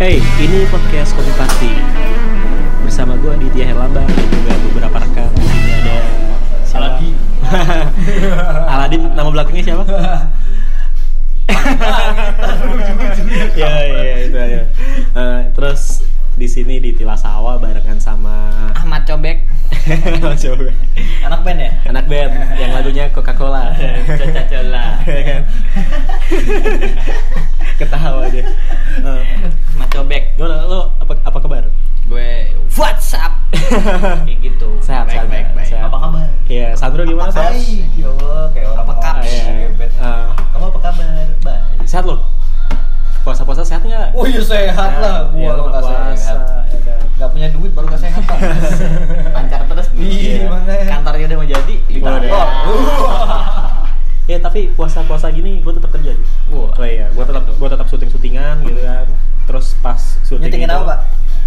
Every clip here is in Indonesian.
Hey, ini podcast Kopi Party bersama gue Aditya Herlambang dan juga beberapa rekan. Di sini ada Aladi. Aladin, nama belakangnya siapa? ya, ya, itu aja. Eh, terus di sini di Tilasawa barengan sama Ahmad Cobek. Anak band ya? anak band yang lagunya Coca-Cola. Caca Cola Ya kan? Ketawa. Eh, Ahmad Cobek gimana lo apa apa kabar? gue WhatsApp kayak gitu Sehat, baik sehat, baik baik sehat. Apa kabar? Iya, Sandro gimana? Hai, Sandro? ya Allah, kayak orang Apa kabar? Ah, iya, iya. Eh, Kamu apa kabar? Baik. sehat lo? Puasa-puasa sehat nggak? Oh iya sehat lah, Iya, gua lo kalau nggak puasa, sehat. Ya kan? Gak punya duit baru gak sehat pak. lancar terus nih Iya, makanya. kantornya udah mau jadi Waduh. Oh, Iya, tapi puasa-puasa gini gue tetap kerja tuh. Wah. Oh iya, gue tetap gue tetap syuting-syutingan gitu kan. Terus pas syuting itu, apa, Pak?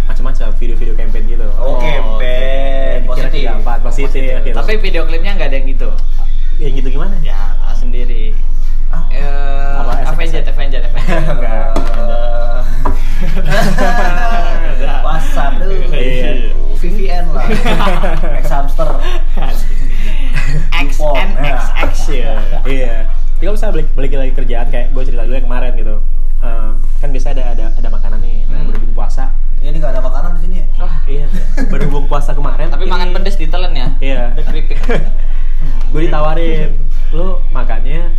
Macam-macam video-video campaign gitu. Oh, campaign. Dikira Positif. empat, positif. gitu. tapi video klipnya nggak ada yang gitu yang gitu gimana? ya sendiri Ah. Eh, Apa, SFX? Avenger Avenger Avenger Enggak. Eh, WhatsApp tuh. Iya. VPN lah. Hamster. X N X X Iya. Iya. Tapi kalau misalnya balik, balik lagi kerjaan kayak gue cerita dulu yang kemarin gitu. Eh, kan biasa ada ada ada makanan nih. Nah, Hmm. berhubung puasa. Ini gak ada makanan di sini ya? Wah, Iya. berhubung puasa kemarin. tapi ini- makan pedes ditelen ya Iya. ada keripik gue ditawarin lu makannya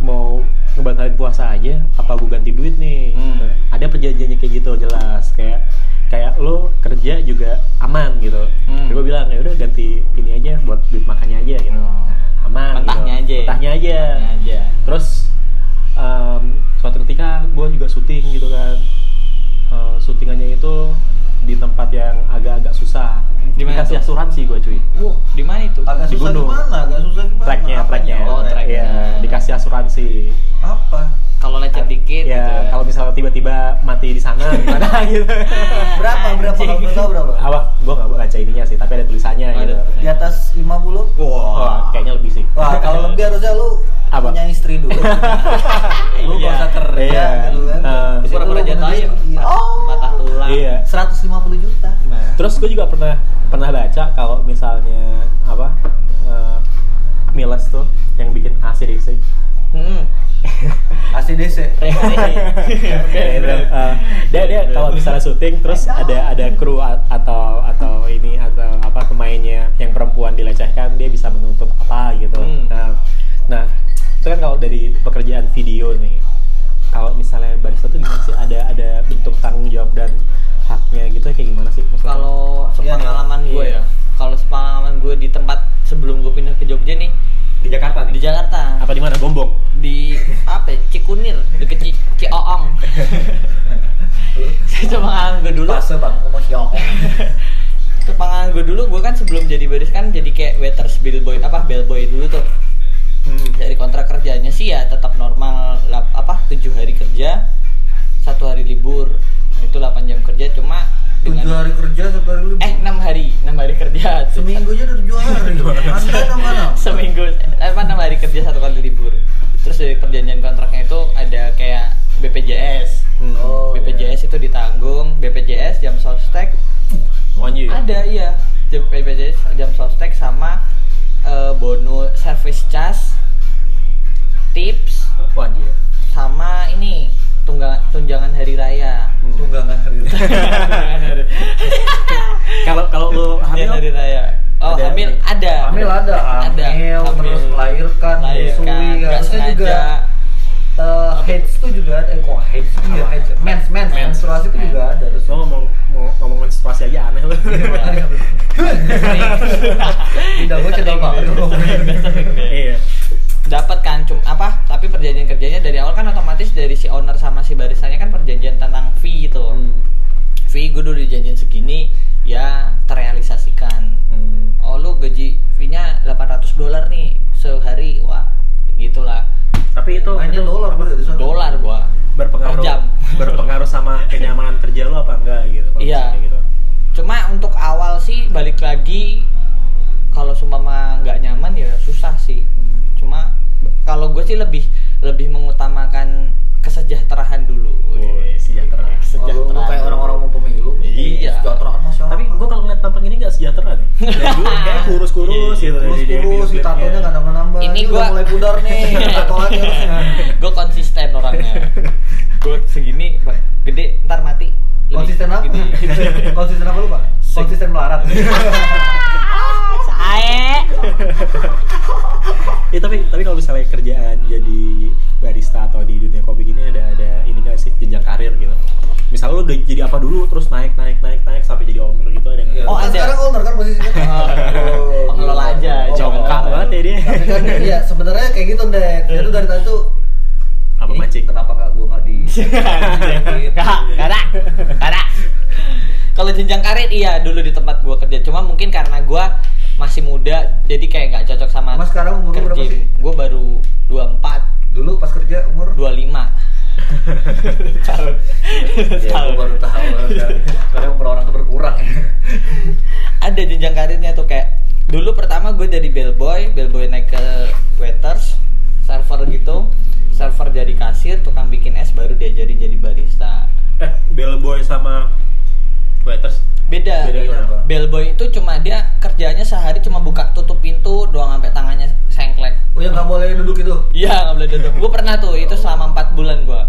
mau ngebatalin puasa aja apa gue ganti duit nih Hmm. ada perjanjiannya kayak gitu jelas kayak kayak lo kerja juga aman gitu Hmm. gue bilang ya udah ganti ini aja buat duit makannya aja gitu Hmm. Nah, aman Mentahnya gitu. aja. mentahnya aja Mentahnya aja terus em, suatu ketika gue juga syuting gitu kan Eh, syutingannya itu di tempat yang agak-agak susah Di mana dikasih asuransi gue cuy Wah, di mana itu? Agak Di susah gunung. gimana? Agak susah gimana? tracknya tracknya Oh, track. Iya, dikasih asuransi Apa? Kalau lecet dikit ya gitu. kalau misalnya tiba-tiba mati di sana gimana gitu Berapa? Berapa? Kalau tahu berapa? awak gue nggak baca ininya sih tapi ada tulisannya Oh, gitu. Di atas 50? Wah, kayaknya lebih sih Wah, kalau lebih harusnya lu Apa? punya istri dulu. lu Iya. gak usah kerja Iya. gitu kan. Pura-pura lu jatuh aja. Iya. Oh, patah tulang. iya 150 juta. Nah, terus gue juga pernah pernah baca kalau misalnya apa eh, Miles tuh yang bikin ACDC hmm. ACDC. Ya, itu, eh, dia dia kalau misalnya syuting terus ada ada kru atau atau ini atau apa pemainnya yang perempuan dilecehkan dia bisa menuntut apa gitu Hmm. nah nah itu kan kalau dari pekerjaan video nih kalau misalnya barista tuh gimana sih ada ada bentuk tanggung jawab dan haknya gitu kayak gimana sih maksudnya? Kalau Iya, sepengalaman gue iya. ya, kalau sepengalaman gue di tempat sebelum gue pindah ke Jogja nih di Jakarta di Jakarta. Apa di mana? Gombong? Di apa ya, Cikunir deket Ci Cioong. Itu pengalaman gue dulu. Fase bang. Ngomong itu pengalaman gue dulu gue kan sebelum jadi baris kan jadi kayak waiters bellboy apa bellboy dulu tuh. Hmm. dari kontrak kerjanya sih ya tetap normal lap, apa tujuh hari kerja satu hari libur itu 8 jam kerja cuma Tujuh dengan hari kerja satu hari libur. eh enam hari enam hari kerja Seminggu aja udah tujuh hari. Anda mana? seminggu eh, apa enam hari kerja satu kali libur terus dari perjanjian kontraknya itu ada kayak BPJS. Oh, BPJS itu ditanggung BPJS jam sostek Wanji ya? ada iya jam BPJS jam sostek sama eh, bonus service charge tips Wanji ya? sama ini tunggang tunjangan hari raya. Hmm. Tunggangan hari hari- kalau kalau lu tunjangan hari hamil raya. Oh Ada hamil ada. Hamil ada, ada. Hamil, terus melahirkan, melahirkan. menyusui, nggak harusnya sengaja. juga eh heads tuh juga ada, eh kok heads iya heads, mens mens, Mens. menstruasi itu juga ada terus. lo ngomong mau ngomong menstruasi aja aneh lu Tidak gue cerita pak. iya dapat kan cum apa tapi perjanjian kerjanya dari awal kan otomatis dari si owner sama si barisanya kan perjanjian tentang fee gitu Hmm. fee gue udah dijanjian segini ya terrealisasikan Hmm. oh lu gaji fee-nya 800 dolar nih sehari wah gitulah tapi itu itu dolar sana. dolar gua berpengaruh Per jam. berpengaruh sama kenyamanan kerja lo apa enggak gitu Iya. gitu cuma untuk awal sih balik lagi kalau sumpama nggak nyaman ya susah sih. Hmm. cuma kalau gue sih lebih lebih mengutamakan kesejahteraan dulu. Oh, sejahtera sejahtera. Oh, kayak orang-orang mau pemilu iya. sejahtera masih orang tapi gue kalau ngeliat tampang ini nggak sejahtera nih. Kayak kurus-kurus iya, gitu. Kurus-kurus nya nggak nambah-nambah. Ini gue mulai pudar nih tatoannya gue konsisten orangnya. Gue segini gede ntar mati. Konsisten apa? konsisten apa lu pak? Konsisten melarat. Ya tapi tapi kalau misalnya kerjaan jadi barista atau di dunia kopi gini ada ada ini nggak sih jenjang karir gitu. Misalnya lu udah jadi apa dulu terus naik naik naik naik sampai jadi owner gitu ada nggak? Oh, ada. Sekarang owner kan posisinya. Oh, pengelola aja, Oh, Jongkak pengelola. banget ya dia. Tapi kan iya sebenarnya kayak gitu Dek. Dia tuh dari tadi tuh Apa mancing? Kenapa kak gue nggak di? Gak, gak ada, gak ada. Kalau jenjang karir iya dulu di tempat gua kerja. Cuma mungkin karena gua masih muda, jadi kayak nggak cocok sama Mas sekarang umur lu berapa kerja. sih? Gua baru 24, Dulu pas kerja umur? 25. Tahun. Ya, gue baru tahu. Sekarang umur orang tuh berkurang. Ada jenjang karirnya tuh kayak dulu pertama gue dari bellboy, bellboy naik ke waiters, server gitu, server jadi kasir, tukang bikin es baru diajarin jadi barista. Eh, bellboy sama waiters Beda. Bellboy itu cuma dia kerjanya sehari cuma buka tutup pintu doang sampai tangannya sengklek. Oh yang nggak boleh duduk itu? Iya nggak boleh duduk. Gue pernah tuh itu selama 4 bulan gue.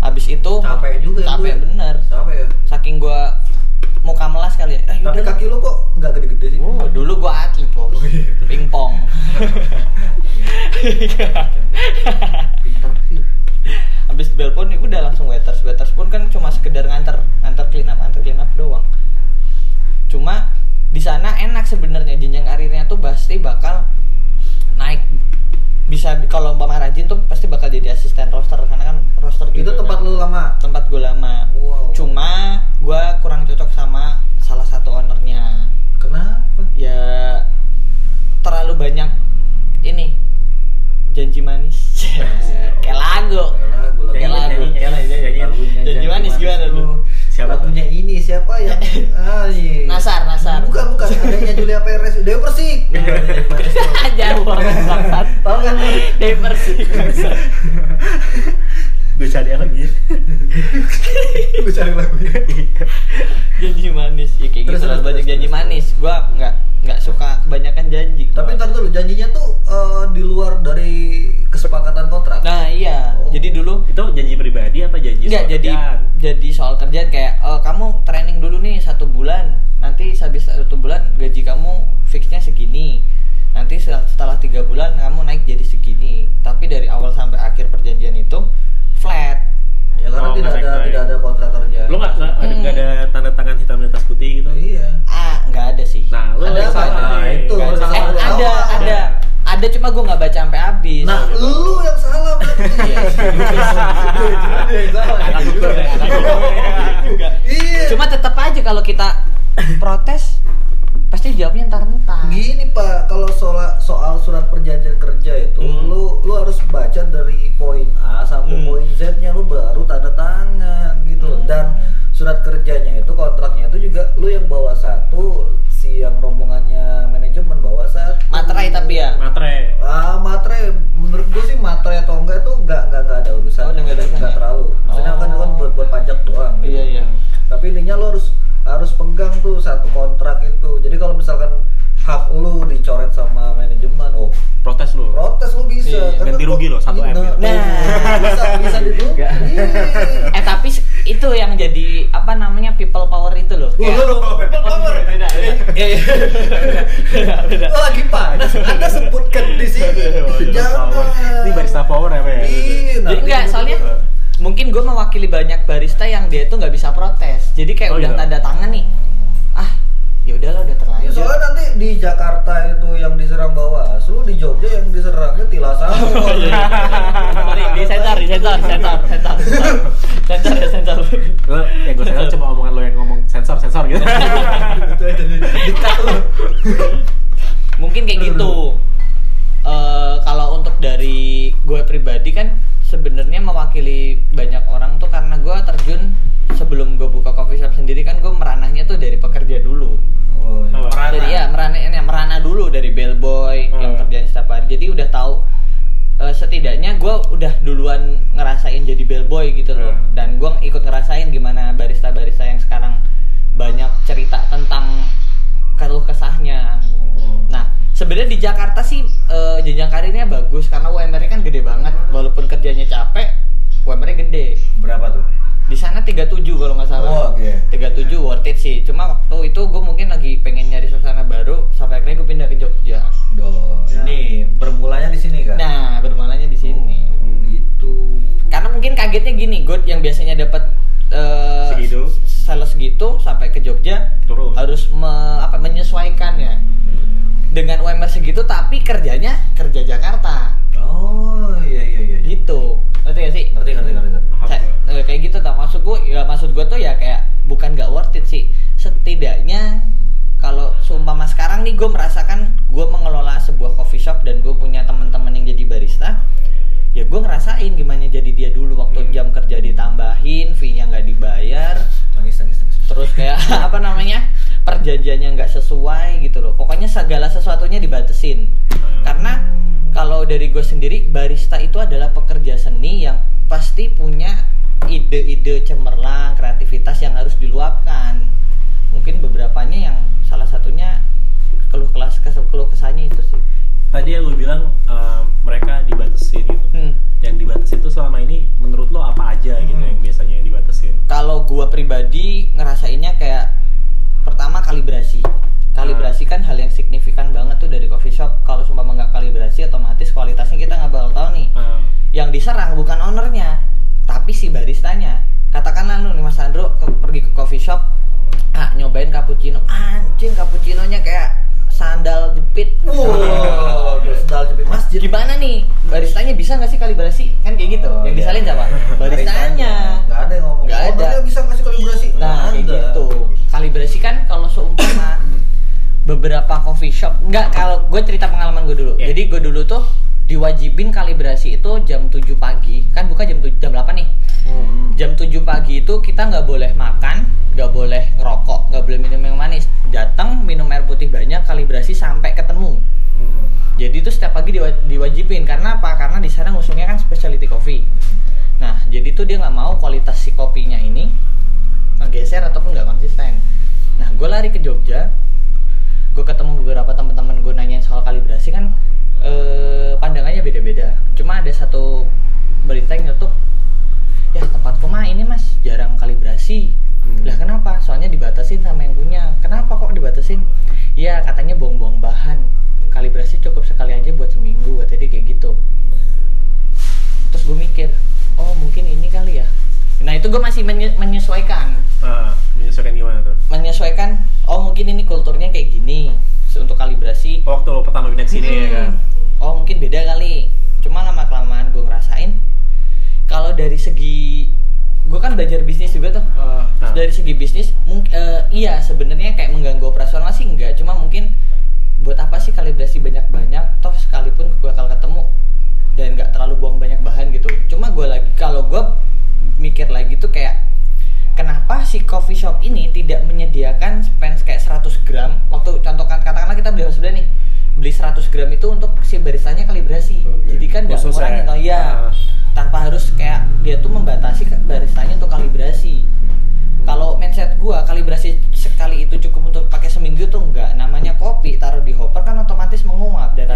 Habis itu Capek juga ya, Capek ya? bener. Capek ya. Saking gue muka melas kali ya. Ah, Tapi kaki lu kok nggak gede-gede sih? Oh, dulu gue atlet bos. Pingpong. Pintar sih. Habis bel pun udah langsung waiters. Waiters pun kan cuma sekedar nganter, nganter clean up, nganter clean up doang. Cuma di sana enak sebenarnya jenjang karirnya tuh pasti bakal naik bisa kalau Mbak Rajin tuh pasti Gue cari lagi. Lu cari lagunya. janji manis ya kayak Terus, gitu terus, banyak terus, janji terus. manis gue nggak nggak suka kebanyakan janji Tapi gua. ntar dulu janjinya tuh eh, di luar dari kesepakatan kontrak. nah iya Oh. jadi dulu Itu janji pribadi apa janji Enggak soal jadi kerjaan? jadi soal kerjaan kayak "Eh, kamu training dulu nih satu bulan nanti habis satu bulan gaji kamu fixnya segini nanti se- setelah tiga bulan kamu naik jadi segini tapi dari awal sampai akhir perjanjian itu flat Ya karena Oh, tidak ada naik-naik. tidak ada kontrak kerja. Lu nggak nggak ada, nggak ada tanda tangan hitam di atas putih gitu? Iya. ah nggak ada sih Nah, lu Ada salah. Nah, itu, salah. Ada cuma gue nggak baca sampai habis Nah, gitu. lu yang salah berarti. Iya. Cuma tetap aja kalau kita protes pasti jawabnya ntar ntar Gini Pak, kalau soal soal surat perjanjian kerja itu, Hmm. lu lu harus baca dari poin A sampai Hmm. poin Z-nya lu baru tanda tangan gitu. Hmm. Dan surat kerjanya itu kontraknya itu juga lu yang bawa satu, si yang rombongannya manajemen bawa satu. materai tapi ya Matre. Ah, matre menurut gue sih matre atau enggak itu enggak enggak enggak ada urusan. Oh, nggak ada urusannya. terlalu. Maksudnya Oh. kan kan buat buat pajak doang. gitu. iya iya Tapi intinya lo harus harus pegang tuh satu kontrak itu. Jadi kalau misalkan hak lu dicoret sama manajemen, oh Protes lu. protes lu bisa. Iya, Karena ganti rugi lo, 1 M Nah, gitu. Nah. bisa bisa itu. Enggak. Eh tapi itu yang jadi apa namanya people power itu loh. Lu lu lu people power. Beda, beda. Iya, iya. Beda, beda. Lagi panas, Anda sebutkan di sini. Jangan. Ini barista power ya, Pak? Iya, Jadi enggak, soalnya mungkin gue mewakili banyak barista yang dia tuh nggak bisa protes. Jadi kayak Oh, udah iya. tanda tangan nih. Ah, ya udahlah udah Ya, terlanjur. soalnya nanti di Jakarta itu yang diserang Bawaslu, lu di Jogja yang diserangnya Tilasar. Oh, iya. Sorry, di sensor, di sensor, sensor, sensor, sensor, sensor ya sensor. Lo, ya gue sadar cuma omongan lo yang ngomong sensor sensor gitu. Mungkin kayak gitu. Eh kalau untuk dari gue pribadi kan sebenarnya mewakili banyak orang tuh karena gue terjun sebelum gue buka coffee shop sendiri kan gue meranahnya tuh dari pekerja dulu. Oh, iya. Apa? Dari ya merana merana dulu dari bellboy yang Hmm. kerjaan setiap hari. Jadi udah tahu eh, setidaknya gue udah duluan ngerasain jadi bellboy gitu loh. Hmm. Dan gue ikut ngerasain gimana barista-barista yang sekarang banyak cerita tentang keluh kesahnya. Nah, Jakarta sih eh, jenjang karirnya bagus karena UMR-nya kan gede banget walaupun kerjanya capek UMR-nya gede Berapa tuh? di sana 37 kalau nggak salah Oh, oke. 37 worth it sih cuma waktu itu gue mungkin lagi pengen nyari suasana baru sampai akhirnya gue pindah ke Jogja Duh, ini bermulanya di sini kan? nah bermalanya di sini Oh, gitu. karena mungkin kagetnya gini gue yang biasanya dapat. Segitu sampai ke Jogja Turun. harus me- apa menyesuaikan ya dengan UMR segitu tapi kerjanya kerja Jakarta Oh, iya iya iya. gitu ngerti gak sih Ngerti ngerti ngerti. ngerti. Sa- eh, kayak gitu tak maksud gue ya maksud gue tuh ya kayak bukan gak worth it sih setidaknya kalau seumpama sekarang nih gue merasakan gue mengelola sebuah coffee shop dan gue punya teman-teman yang jadi barista ya gue ngerasain gimana jadi dia dulu waktu Hmm. jam kerja ditambahin fee-nya nggak dibayar nangis nangis. Terus kayak apa namanya perjanjiannya nggak sesuai gitu loh. Pokoknya segala sesuatunya dibatesin Hmm. karena kalau dari gue sendiri barista itu adalah pekerja seni yang pasti punya ide-ide cemerlang kreativitas yang harus diluapkan. Mungkin beberapanya yang salah satunya keluh kelas keluh kesahnya itu sih Tadi yang lu bilang eh, mereka dibatasin gitu. Hmm. Yang dibatasin itu selama ini menurut lo apa aja gitu Hmm. yang biasanya dibatasin? kalau gua pribadi ngerasainnya kayak pertama kalibrasi kalibrasi kan hal yang signifikan banget tuh dari coffee shop kalau sumpah nggak kalibrasi otomatis kualitasnya kita nggak bakal tahu nih Eh, yang diserang bukan ownernya tapi si baristanya katakanlah lu nih mas Andro ke- pergi ke coffee shop ah nyobain cappuccino anjing cappuccinonya kayak sandal jepit Wow, sendal jepit masjid. gimana nih baristanya bisa nggak sih kalibrasi kan kayak gitu Oh, yang iya. disalin siapa baristanya Nggak ada yang ngomong. Nggak "Oh, ada. mereka bisa ngasih kalibrasi. Nah, Nggak kayak ada. gitu. Kalibrasi kan kalau seumpama beberapa coffee shop, enggak kalau gue cerita pengalaman gue dulu. Iya. Jadi gue dulu tuh diwajibin kalibrasi itu jam 7 pagi, kan buka jam 7, jam 8 nih. Hmm. Jam 7 pagi itu kita nggak boleh makan, nggak boleh ngerokok, nggak boleh minum yang manis. Datang minum air putih banyak, kalibrasi sampai ketemu. hmm. Jadi itu setiap pagi diwa- diwajibin karena apa? Karena di sana ngusungnya kan specialty coffee. Nah, jadi tuh dia nggak mau kualitas si kopinya ini ngegeser ataupun nggak konsisten. Nah, gue lari ke Jogja, gue ketemu beberapa teman-teman gue nanyain soal kalibrasi kan eh, pandangannya beda-beda. Cuma ada satu berita yang nyetuk, ya tempatku mah ini mas jarang kalibrasi. Hmm. Lah kenapa? Soalnya dibatasin sama yang punya. Kenapa kok dibatasin? Ya katanya buang-buang bahan. Kalibrasi cukup sekali aja buat seminggu, kata dia kayak gitu. Terus gue mikir, oh mungkin ini kali ya. Nah itu gue masih menye- menyesuaikan, Ah, menyesuaikan gimana tuh? menyesuaikan. Oh mungkin ini kulturnya kayak gini untuk kalibrasi. Waktu lo pertama pindah sini ya kan? Hmm. Oh mungkin beda kali. Cuma lama kelamaan gue ngerasain kalau dari segi gue kan belajar bisnis juga tuh. Ah. Dari segi bisnis, mungkin iya sebenarnya kayak mengganggu operasional sih enggak. Cuma mungkin buat apa sih kalibrasi banyak-banyak? Toh sekalipun gue bakal ketemu dan nggak terlalu buang banyak bahan gitu. Cuma gue lagi kalau gue mikir lagi tuh kayak kenapa si coffee shop ini tidak menyediakan spend kayak 100 gram waktu contoh kan- katakanlah kita beli sebelah nih beli 100 gram itu untuk si baristanya kalibrasi Oke. jadi kan Khusus ngurangin ya? tau ya tanpa harus kayak dia tuh membatasi baristanya untuk kalibrasi kalau mindset gua kalibrasi sekali itu cukup untuk pakai seminggu tuh enggak. Namanya kopi taruh di hopper kan otomatis menguap dan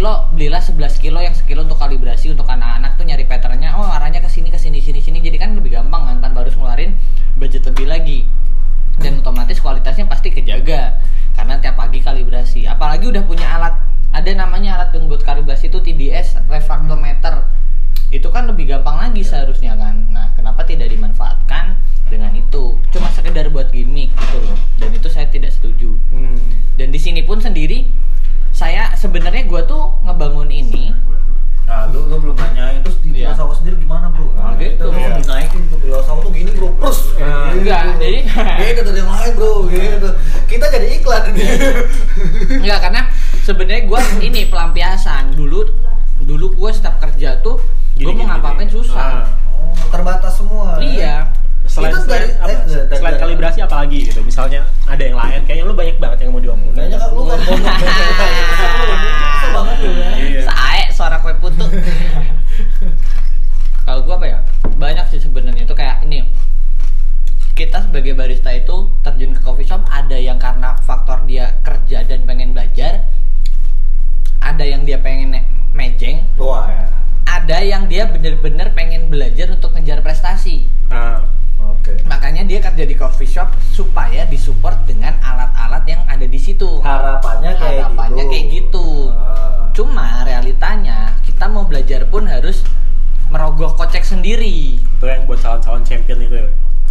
kilo belilah 11 kilo yang sekilo untuk kalibrasi untuk anak-anak tuh nyari patternnya. Oh arahnya ke sini ke sini sini sini. Jadi kan lebih gampang kan tanpa harus ngeluarin budget lebih lagi. Dan otomatis kualitasnya pasti kejaga karena tiap pagi kalibrasi. Apalagi udah punya alat ada namanya alat yang buat kalibrasi itu TDS refraktometer itu kan lebih gampang lagi seharusnya kan. Nah kenapa tidak dimanfaatkan dengan itu? Cuma sekedar buat gimmick gitu loh. Dan itu saya tidak setuju. Hmm. dan di sini pun sendiri saya sebenarnya gua tuh ngebangun ini Nah, lu, lu belum nanyain terus di. Bila Sawo sendiri gimana bro? Oh, gitu. Itu Iya. dinaikin tuh Sawo tuh gini bro, plus. Nah, enggak, bro. jadi- beda dari yang lain bro, gitu. Kita jadi iklan ini. Enggak karena sebenarnya gua ini pelampiasan dulu dulu gua setiap kerja tuh gua mau gini. susah Ah. Oh, terbatas semua. iya Selain, Itu selain, dari- apa, eh, dari- selain dari- kalibrasi apa lagi gitu? Misalnya ada yang lain, kayaknya lu banyak banget yang mau diomongin. Kayaknya kan lu kan Bisa banget lu ya. Iya. sae suara kue putu kalau gua apa ya banyak sih sebenarnya itu kayak ini kita sebagai barista itu terjun ke coffee shop ada yang karena faktor dia kerja dan pengen belajar ada yang dia pengen mejeng Wah, ya. ada yang dia bener-bener pengen belajar untuk ngejar prestasi Nah, Oke. makanya dia kerja di coffee shop supaya disupport dengan alat-alat yang ada di situ Harapannya kayak Harapannya gitu. kayak gitu. Ah. cuma realitanya kita mau belajar pun harus merogoh kocek sendiri itu yang buat calon-calon champion itu.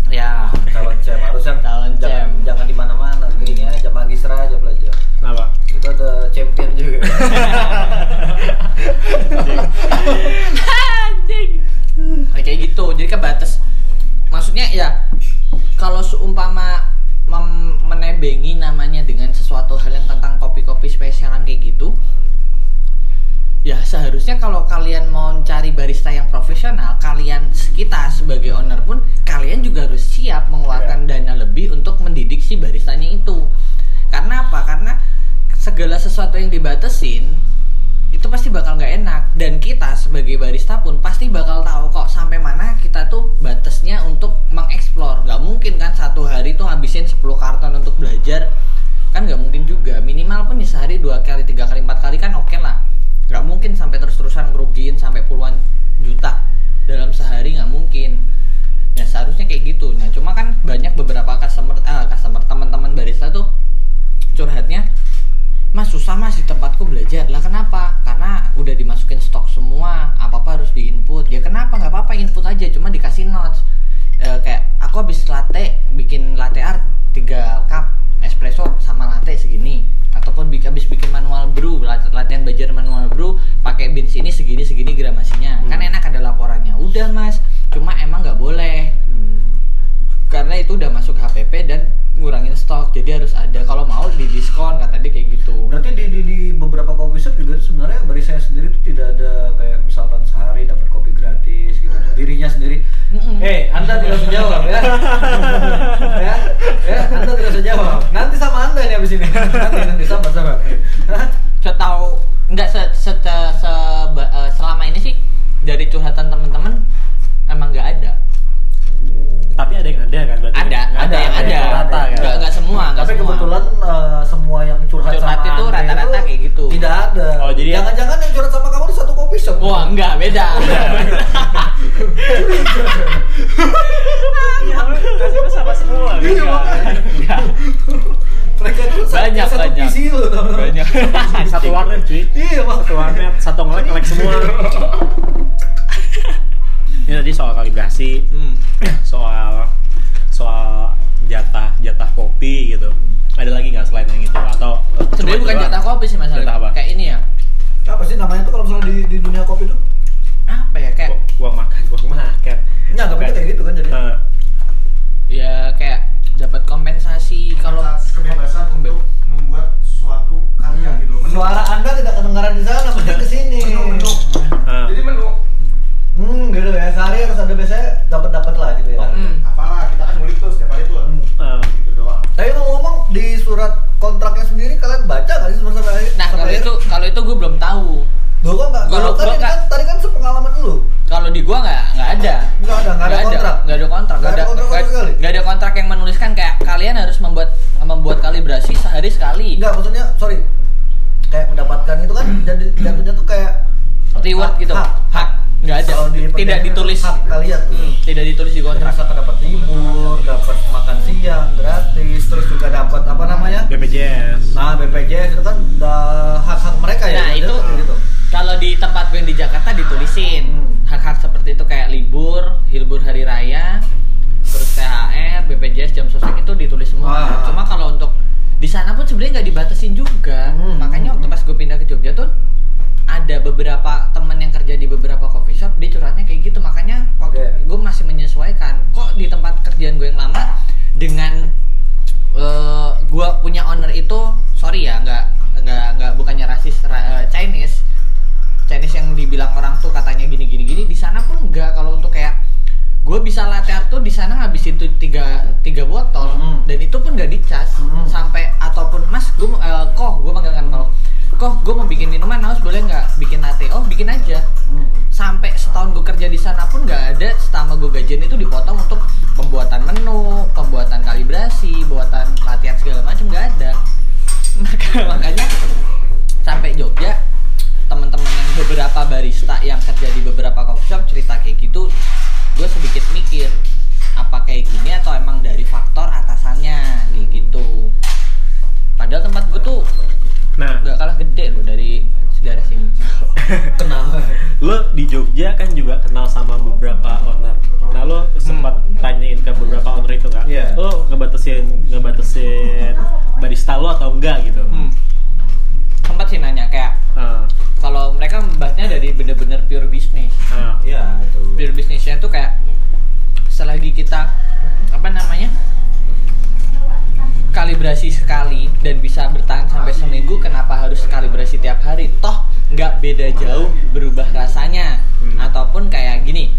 ya calon cem harusnya Calon jangan, cem. jangan di mana-mana gini aja magistra aja belajar Kenapa? itu ada champion BPJS itu kan hak-hak mereka ya. Nah itu gitu. kalau di tempat gue di Jakarta ditulisin Hmm. hak-hak seperti itu kayak libur, libur hari raya, terus THR, BPJS, jam sosek itu ditulis semua. Ah. Cuma kalau untuk di sana pun sebenarnya nggak dibatasin juga. Hmm. Makanya waktu pas gue pindah ke Jogja tuh ada beberapa temen yang kerja di beberapa coffee shop dia curhatnya kayak gitu makanya waktu Oke. gue masih menyesuaikan kok di tempat kerjaan gue yang lama dengan eh gue punya owner itu sorry ya nggak nggak nggak bukannya rasis ra- eh, Chinese Chinese yang dibilang orang tuh katanya gini gini gini di sana pun enggak kalau untuk kayak gue bisa latte art tuh di sana ngabisin tuh tiga tiga botol Hmm. dan itu pun gak dicas Hmm. sampai ataupun mas gue koh gue panggil kan kalau koh gue mau bikin minuman haus boleh nggak bikin latte oh bikin aja Hmm. sampai setahun gue kerja di sana pun nggak ada selama gue gajian itu dipotong untuk pembuatan menu, pembuatan kalibrasi, buatan latihan segala macam nggak ada. Maka- makanya sampai Jogja teman-teman yang beberapa barista yang kerja di beberapa coffee shop cerita kayak gitu, gue sedikit mikir apa kayak gini atau emang dari faktor atasannya kayak gitu. Padahal tempat gue tuh nah nggak kalah gede loh dari daerah sini. Kenapa? lo di Jogja kan juga kenal sama beberapa owner nah lo sempat tanyain ke beberapa owner itu nggak Iya. lo ngebatasin ngebatasin barista lo atau enggak gitu Hmm. Sempat sih nanya kayak Ah, kalau mereka membahasnya dari bener-bener pure bisnis ah. Iya, itu. pure bisnisnya tuh kayak selagi kita apa namanya kalibrasi sekali dan beda jauh berubah rasanya Hmm. ataupun kayak gini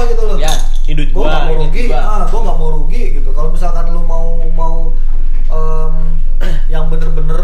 gua gitu loh. ya duit Gua gua. nggak mau rugi, gua. ah, gua nggak mau rugi gitu. Kalau misalkan lu mau mau em, yang bener-bener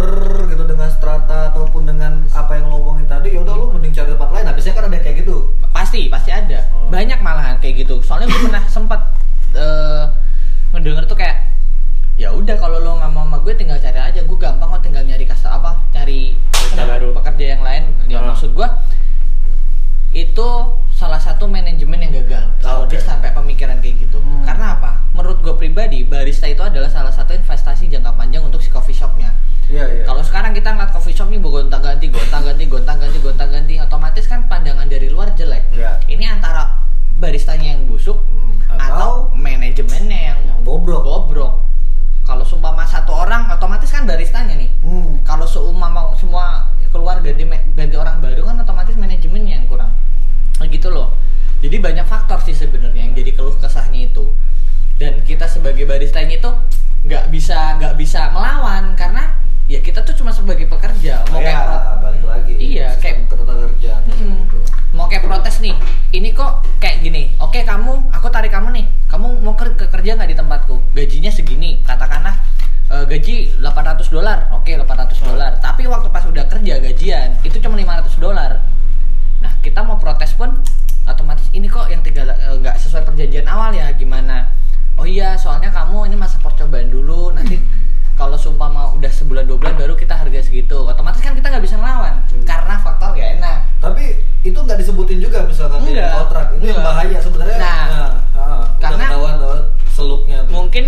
di Enggak. kontrak. Itu yang bahaya sebenarnya. Nah, ah, udah karena- ketahuan tuh seluknya tuh. mungkin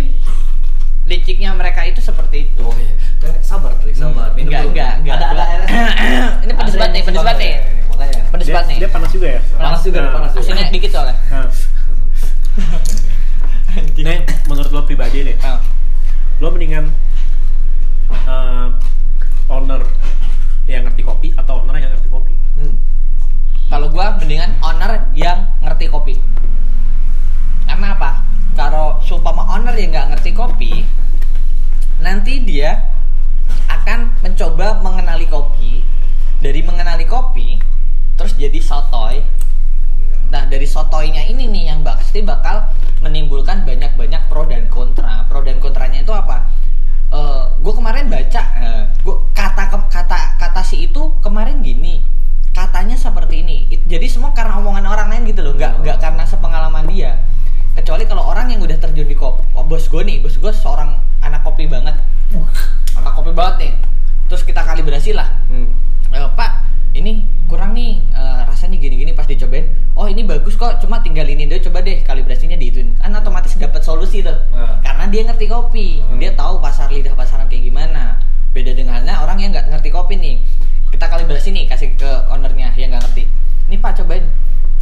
liciknya mereka itu seperti itu Oh iya. Kayak sabar, Trik, sabar. Minum enggak dulu. enggak enggak Ada ada airnya. ini pedes Ada banget nih pedes banget nih Makanya. pedes banget nih dia panas juga ya? Panas juga, Nah. panas juga. Asinnya dikit soalnya Nah. Nah, menurut lo pribadi deh, Ah. lo mendingan eh, owner yang ngerti kopi atau gua mendingan owner yang ngerti kopi. Karena apa? Kalau seumpama owner yang nggak ngerti kopi nanti dia akan mencoba mengenali kopi. Dari mengenali kopi terus jadi sotoy. Nah dari sotoynya ini nih yang pasti bakal menimbulkan banyak-banyak pro dan kontra. Pro dan kontranya itu apa? Gue kemarin baca eh, gua kata kata kata si itu kemarin gini katanya seperti ini It- jadi semua karena omongan orang lain gitu loh nggak nggak karena sepengalaman dia kecuali kalau orang yang udah terjun di kopi bos gue nih bos gue seorang anak kopi banget anak kopi banget nih terus kita kalibrasi lah Hmm. Eh, Pak, ini kurang nih eh, rasanya gini-gini pas dicobain. Oh ini bagus kok, cuma tinggal ini deh coba deh kalibrasinya diituin. Kan otomatis dapat solusi tuh. Nah. Karena dia ngerti kopi, Hmm. dia tahu pasar lidah pasaran kayak gimana. Beda dengannya orang yang nggak ngerti kopi nih. Kita kalibrasi nih kasih ke ownernya yang nggak ngerti. Ini Pak cobain.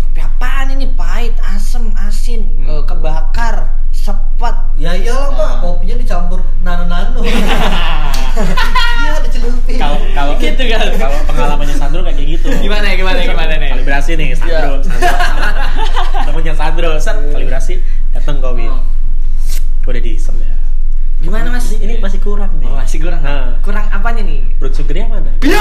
Kopi apaan ini? Pahit, asem, asin, Hmm. eh, kebakar, sepet. Ya iyalah Pak, Nah. kopinya dicampur nano-nano. Iya, dicelupin. Kalau kalau Gitu kan. Kalau pengalamannya Sandro kayak gitu. Gimana ya, gimana ya, gimana nih? Kalibrasi nih Sandro. Iya. Sandro sama temennya Sandro, set kalibrasi datang kopi. Hmm. Udah di set ya. Gimana mas? Ini, ini masih kurang nih. Oh, masih kurang. Nah. Kurang apanya nih? Brown sugarnya mana? Ya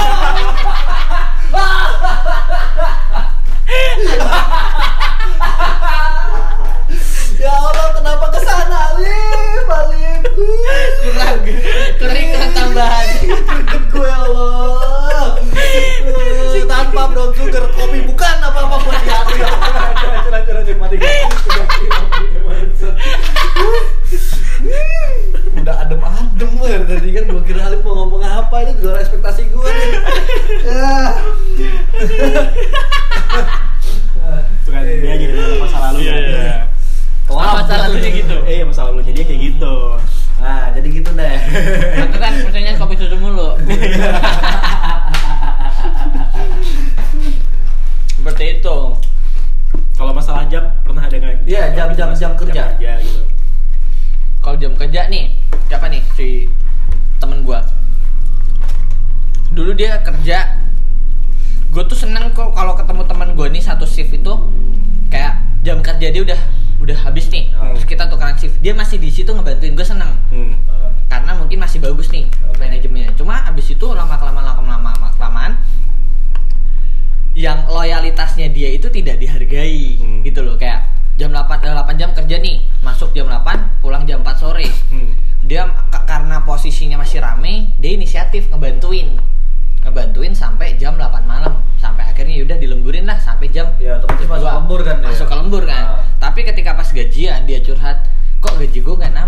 Iya, otomatis masuk lembur kan. Masuk ya? ke lembur kan. Nah. Tapi ketika pas gajian dia curhat, kok gaji gue gak nambah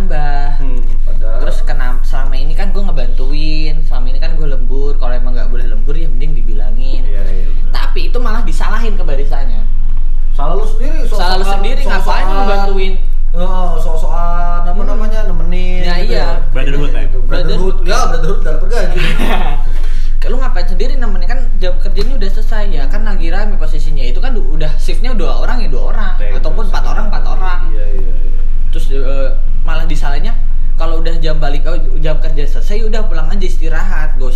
aja selesai udah pulang aja istirahat gak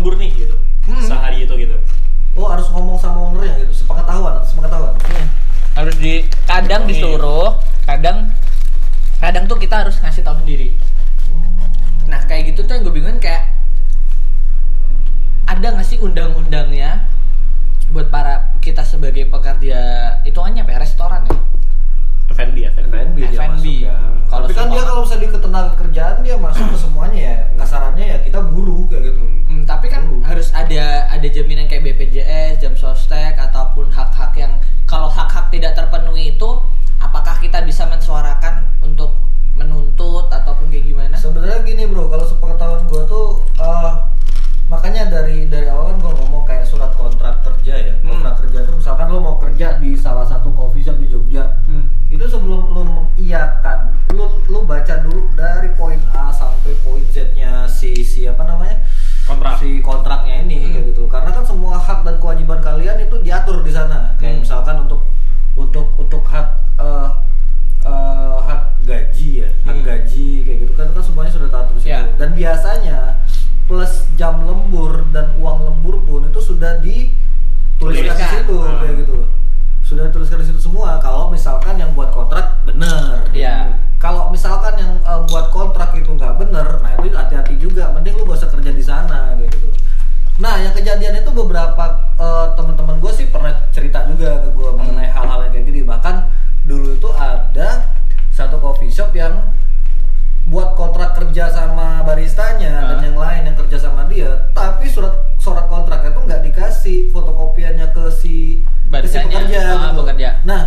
lembur nih gitu. Hmm. sehari itu gitu. Oh harus ngomong sama ownernya gitu. Sepengetahuan sepengetahuan. Hmm. harus di kadang disuruh kadang kadang tuh kita harus ngasih tahu sendiri. Hmm. nah kayak gitu tuh yang gue bingung kayak ada nggak sih undang-undangnya buat para kita sebagai pekerja itu hanya ya restoran ya? tidak ter aja ah, gitu. bekerja nah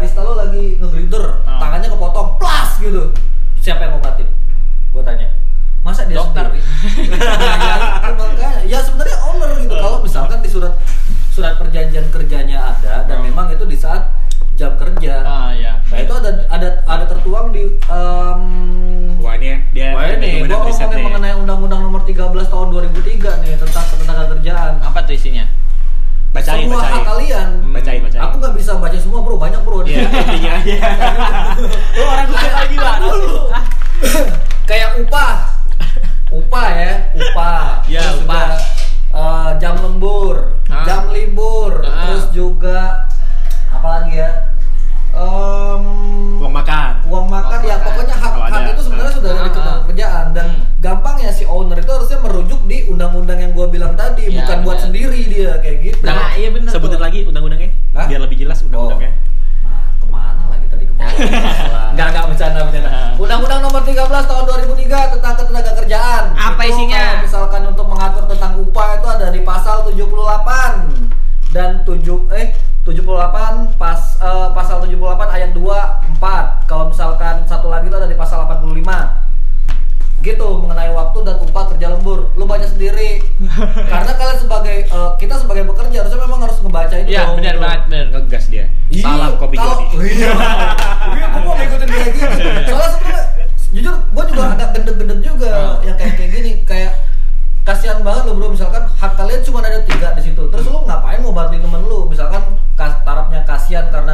avistador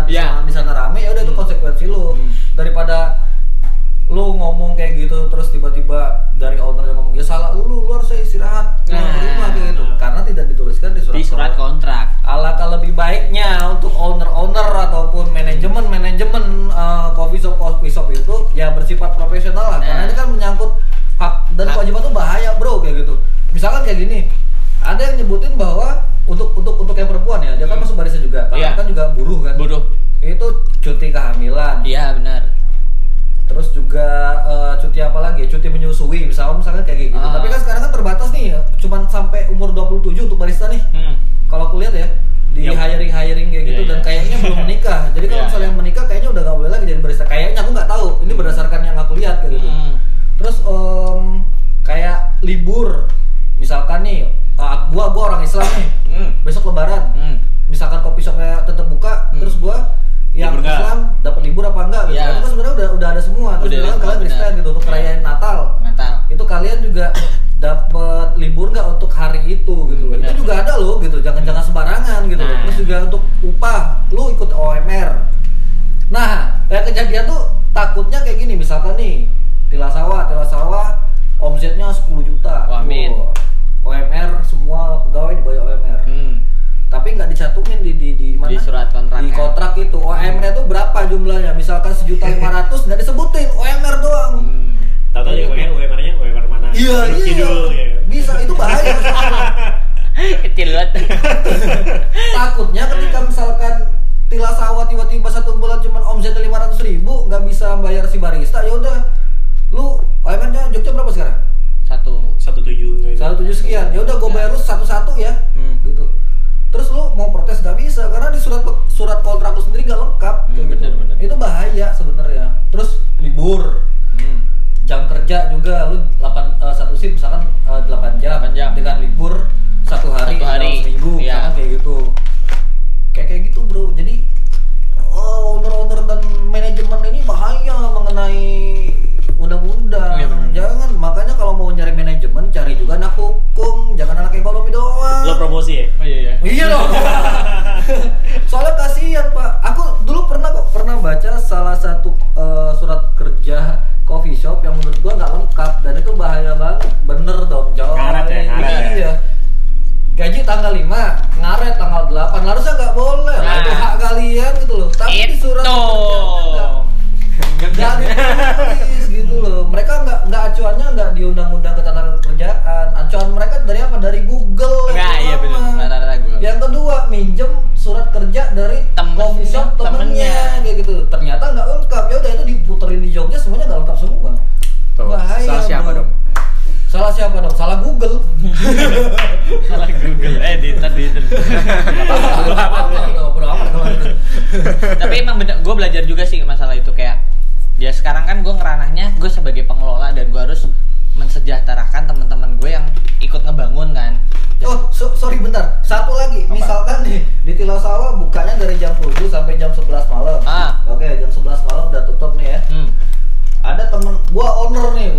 Iya. di ya. bisa sana rame ya ketika misalkan tila sawah tiba-tiba satu bulan cuma omsetnya lima ratus ribu nggak bisa bayar si barista ya udah. Lu ayamnya Jogja berapa sekarang? Satu. Satu tujuh ya. satu tujuh sekian. Ya udah gue bayar lu satu satu ya. Hmm. gitu. Terus lu mau protes nggak bisa karena di surat surat kontrak lu sendiri nggak lengkap hmm, gitu. kayak bener, bener. itu bahaya sebenarnya. Terus libur. Hmm. jam kerja juga lu delapan uh, satu sih misalkan uh, jam. 8 jam. Dengan libur satu hari, satu hari. seminggu ya. kayak gitu. negro. di Kilau Sawah bukanya dari jam 7 sampai jam 11 malam. Ah. Oke, jam 11 malam udah tutup nih ya. Hmm. Ada temen gua owner nih,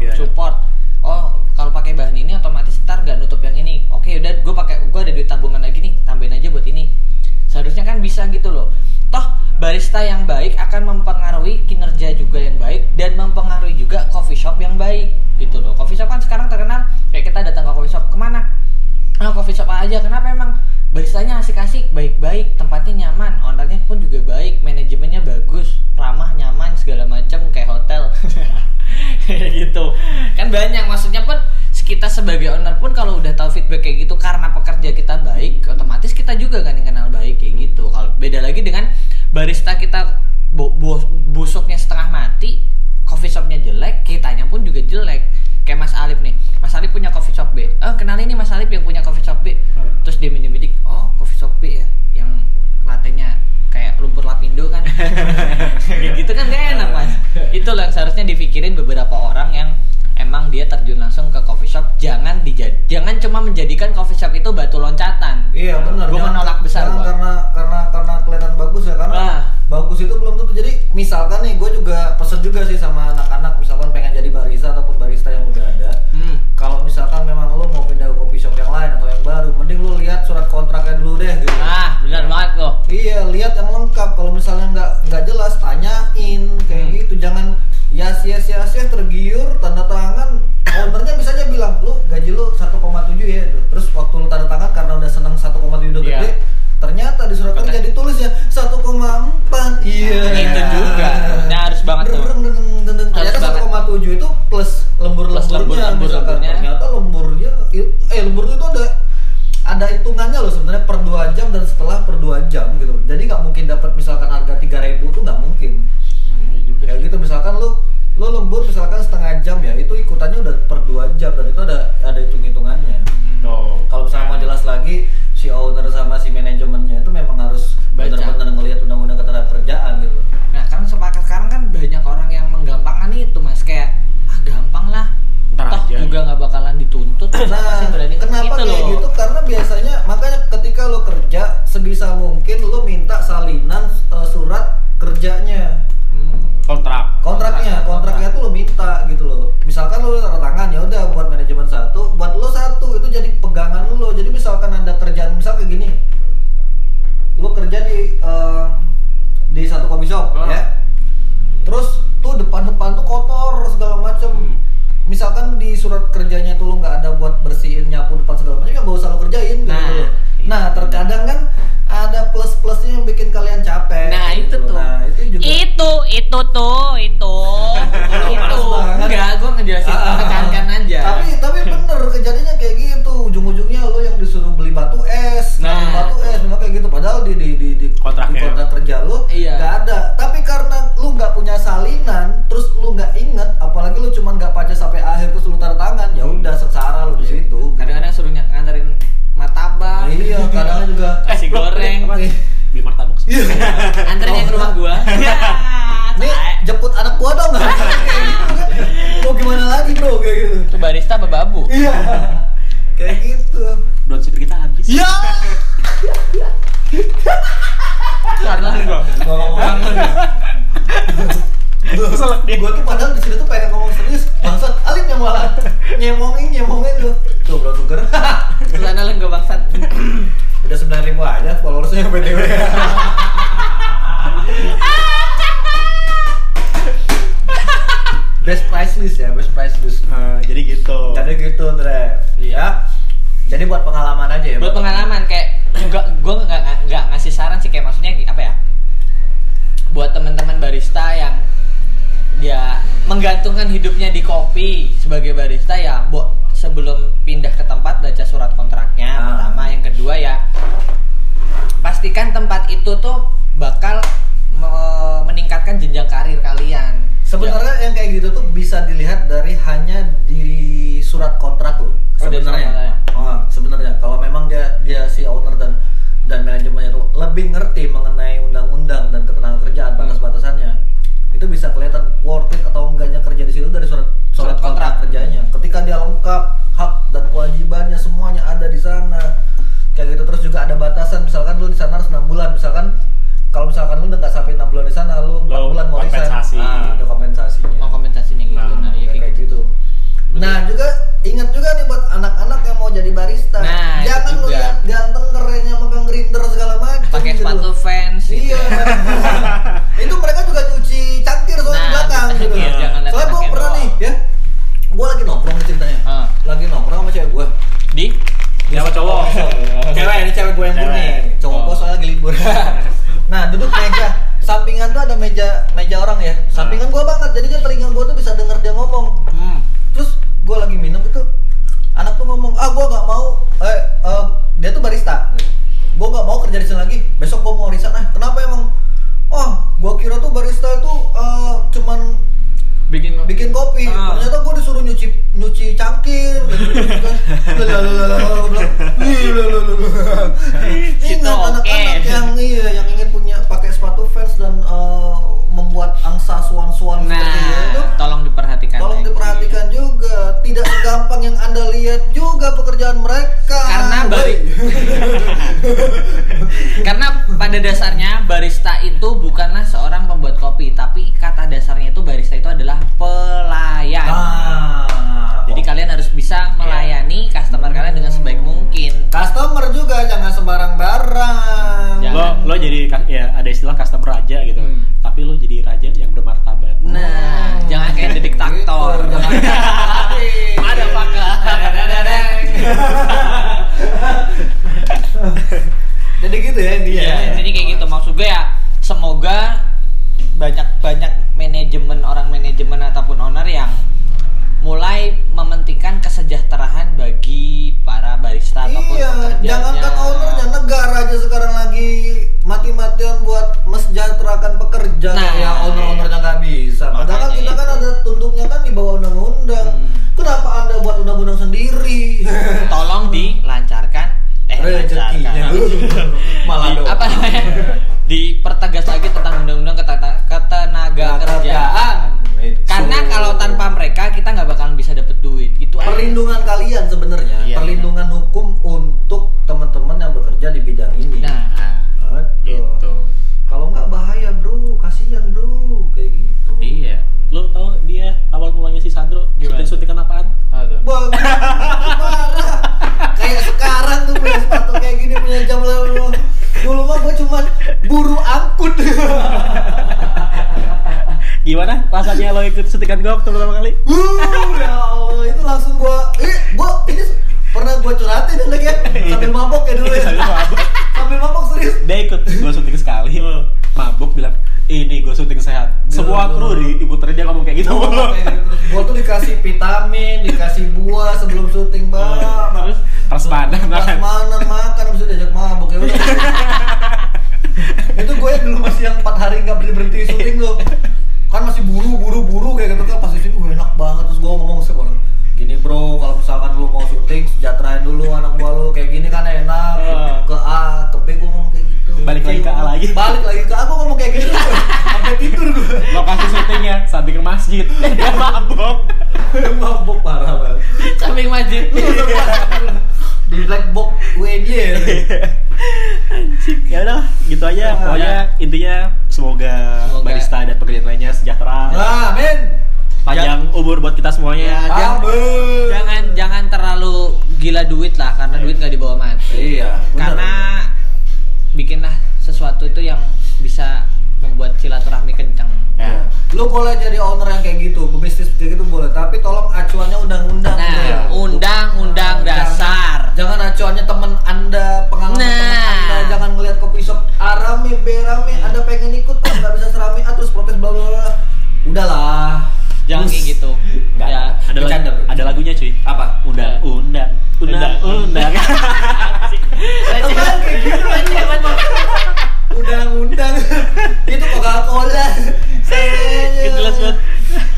ya, support. Iya, iya. Anterin ke rumah gua. Ya, Nih, jemput anak gua dong. Mau gimana lagi, Bro? Kayak gitu. Itu barista babu? Iya. buat anak ikut syutingan gue samping masjid. di black box UNY Anjing. Ya udah, gitu aja. Ah, Pokoknya intinya semoga, Semoga. barista dan pekerjaan lainnya sejahtera. men Panjang umur buat kita semuanya. Ya, jangan, Amin. jangan jangan terlalu gila duit lah karena duit nggak dibawa mati. Iya. Karena bikinlah sesuatu itu yang bisa membuat silaturahmi kencang. Ya. Lu boleh jadi owner yang kayak gitu, pebisnis kayak gitu boleh, tapi tolong acuannya undang-undang. Nah, ya. undang-undang Jangan- dasar. Jangan acuannya temen anda, pengalaman Nah. temen anda, jangan ngeliat kopi shop A rame, B rame, anda pengen ikut kok nggak bisa serame A terus protes bla bla bla. Udahlah. Jangan kayak gitu. Nggak, Ya. ada bercanda, lagu, ada lagunya cuy. Apa? Undang, undang, undang, undang. Apaan kayak gitu Undang-undang itu Coca-Cola. Gitu jelas banget.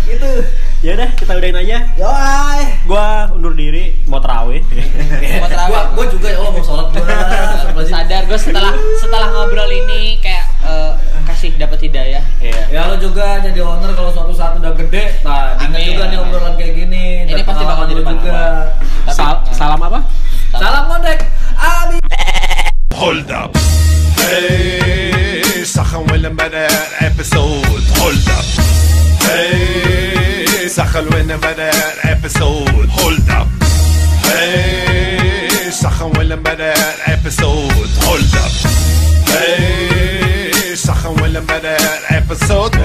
Itu. Ya udah, kita udahin aja. Yoi. Gua undur diri, mau terawih. Mau terawih. Gua, gua juga ya Allah mau sholat gua. Sadar gue setelah setelah ngobrol ini kayak eh, kasih dapat hidayah. Iya. Ya lo juga jadi owner kalau suatu saat udah gede, nah ingat Amin. juga nih obrolan kayak gini. Ini dan pasti bakal jadi juga. Tapi- Sal- salam apa? Salam ngondek, Abi. Hold up. Hey, سخن وين بدا episode. Hold up. Hey, سخن وين بدا episode. Hold up. Hey, سخن وين بدا episode. Hold up. Hey, سخن وين بدا episode.